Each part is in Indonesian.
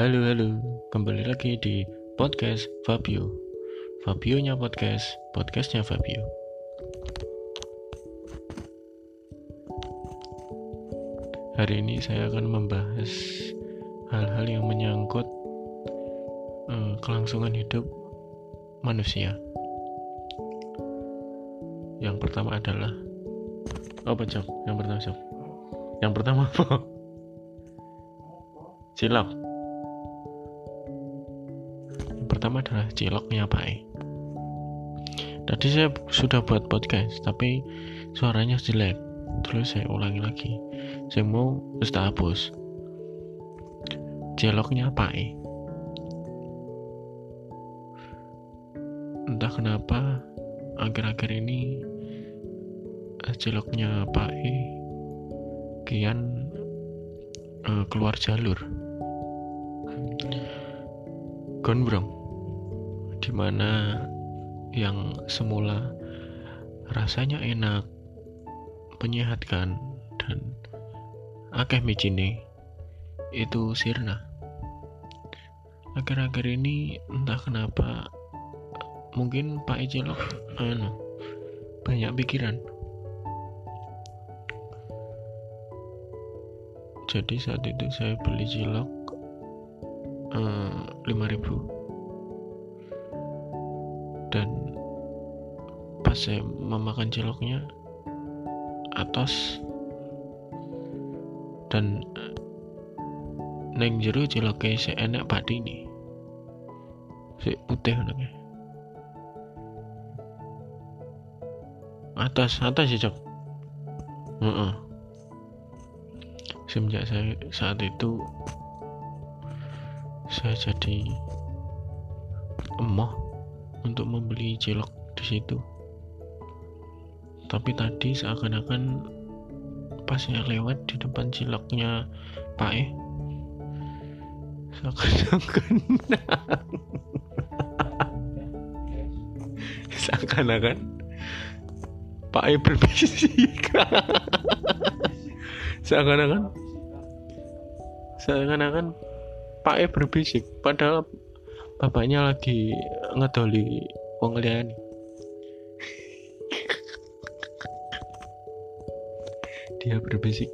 Halo halo, kembali lagi di podcast Fabio. Fabionya podcast, podcastnya Fabio. Hari ini saya akan membahas hal-hal yang menyangkut uh, kelangsungan hidup manusia. Yang pertama adalah apa cok? Yang pertama cok? Yang pertama apa? Cilok. Pertama adalah ciloknya Pak Tadi saya sudah buat podcast, tapi suaranya jelek. Terus saya ulangi lagi. Saya mau terus hapus. Ciloknya Pak Entah kenapa akhir-akhir ini ciloknya Pak E kian uh, keluar jalur gondrong di mana yang semula rasanya enak menyehatkan dan akeh micine itu sirna. Akhir-akhir ini entah kenapa mungkin Pak Ejelok anu banyak pikiran. Jadi saat itu saya beli cilok uh, eh, 5000 dan pas saya memakan ciloknya atas dan uh, neng jeru ciloknya saya enak padi ini. Si putih nengnya atas atas ya cok. Uh -uh semenjak saya saat itu saya jadi emoh untuk membeli cilok di situ. Tapi tadi seakan-akan pas saya lewat di depan ciloknya Pak E. Seakan-akan. Seakan-akan Pak E berbisik seakan-akan. Seakan-akan Pak E berbisik. Padahal bapaknya lagi ngedoli wong liyane. Dia berbisik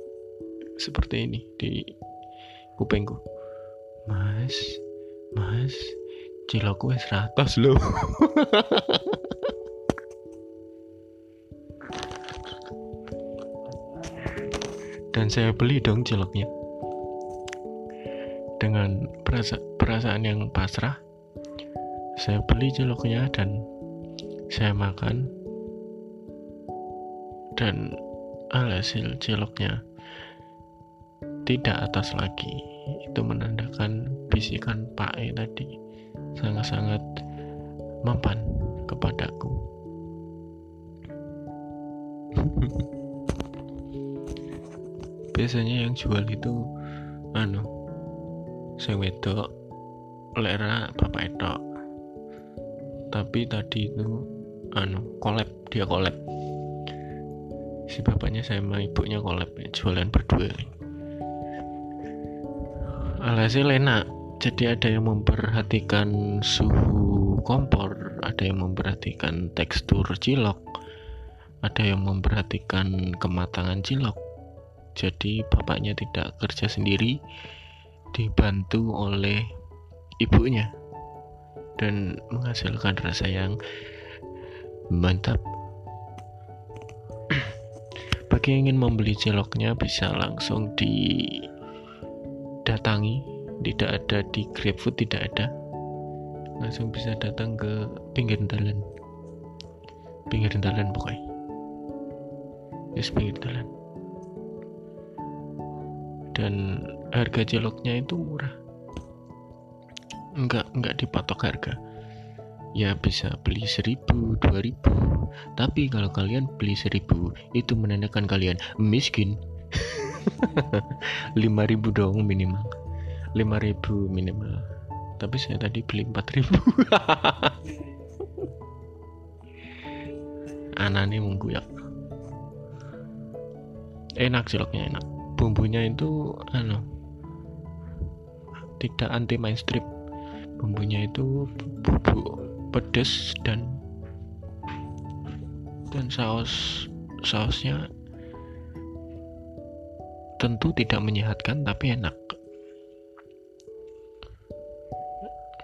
seperti ini di kupengku mas mas cilokku wis ratos loh dan saya beli dong ciloknya. Dengan perasa perasaan yang pasrah saya beli ciloknya dan saya makan. Dan alhasil ciloknya tidak atas lagi. Itu menandakan bisikan Pak E tadi sangat-sangat mempan kepadaku. Biasanya yang jual itu anu sing wedok lera bapak etok tapi tadi itu anu kolab dia kolab si bapaknya sama ibunya kolab jualan berdua. Alhasil enak. Jadi ada yang memperhatikan suhu kompor ada yang memperhatikan tekstur cilok ada yang memperhatikan kematangan cilok. Jadi bapaknya tidak kerja sendiri dibantu oleh ibunya dan menghasilkan rasa yang mantap. Bagi yang ingin membeli ciloknya bisa langsung didatangi, tidak ada di GrabFood tidak ada. Langsung bisa datang ke pinggir jalan. Pinggir jalan pokoknya. Yes, pinggir jalan dan harga ciloknya itu murah enggak enggak dipatok harga. Ya bisa beli seribu dua ribu. Tapi kalau kalian beli seribu itu menandakan kalian miskin. Lima ribu dong minimal. Lima ribu minimal. Tapi saya tadi beli empat ribu. Anane mengguyak. Enak ciloknya enak. Bumbunya itu anu tidak anti mainstream bumbunya itu bubuk pedas dan dan saus sausnya tentu tidak menyehatkan tapi enak.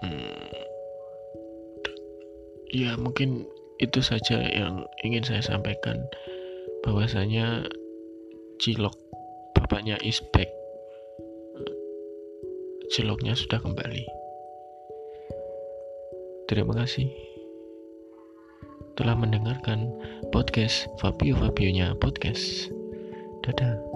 Hmm, ya mungkin itu saja yang ingin saya sampaikan. Bahwasanya cilok bapaknya Isbek ciloknya sudah kembali terima kasih. Telah mendengarkan podcast Fabio Fabionya podcast. Dadah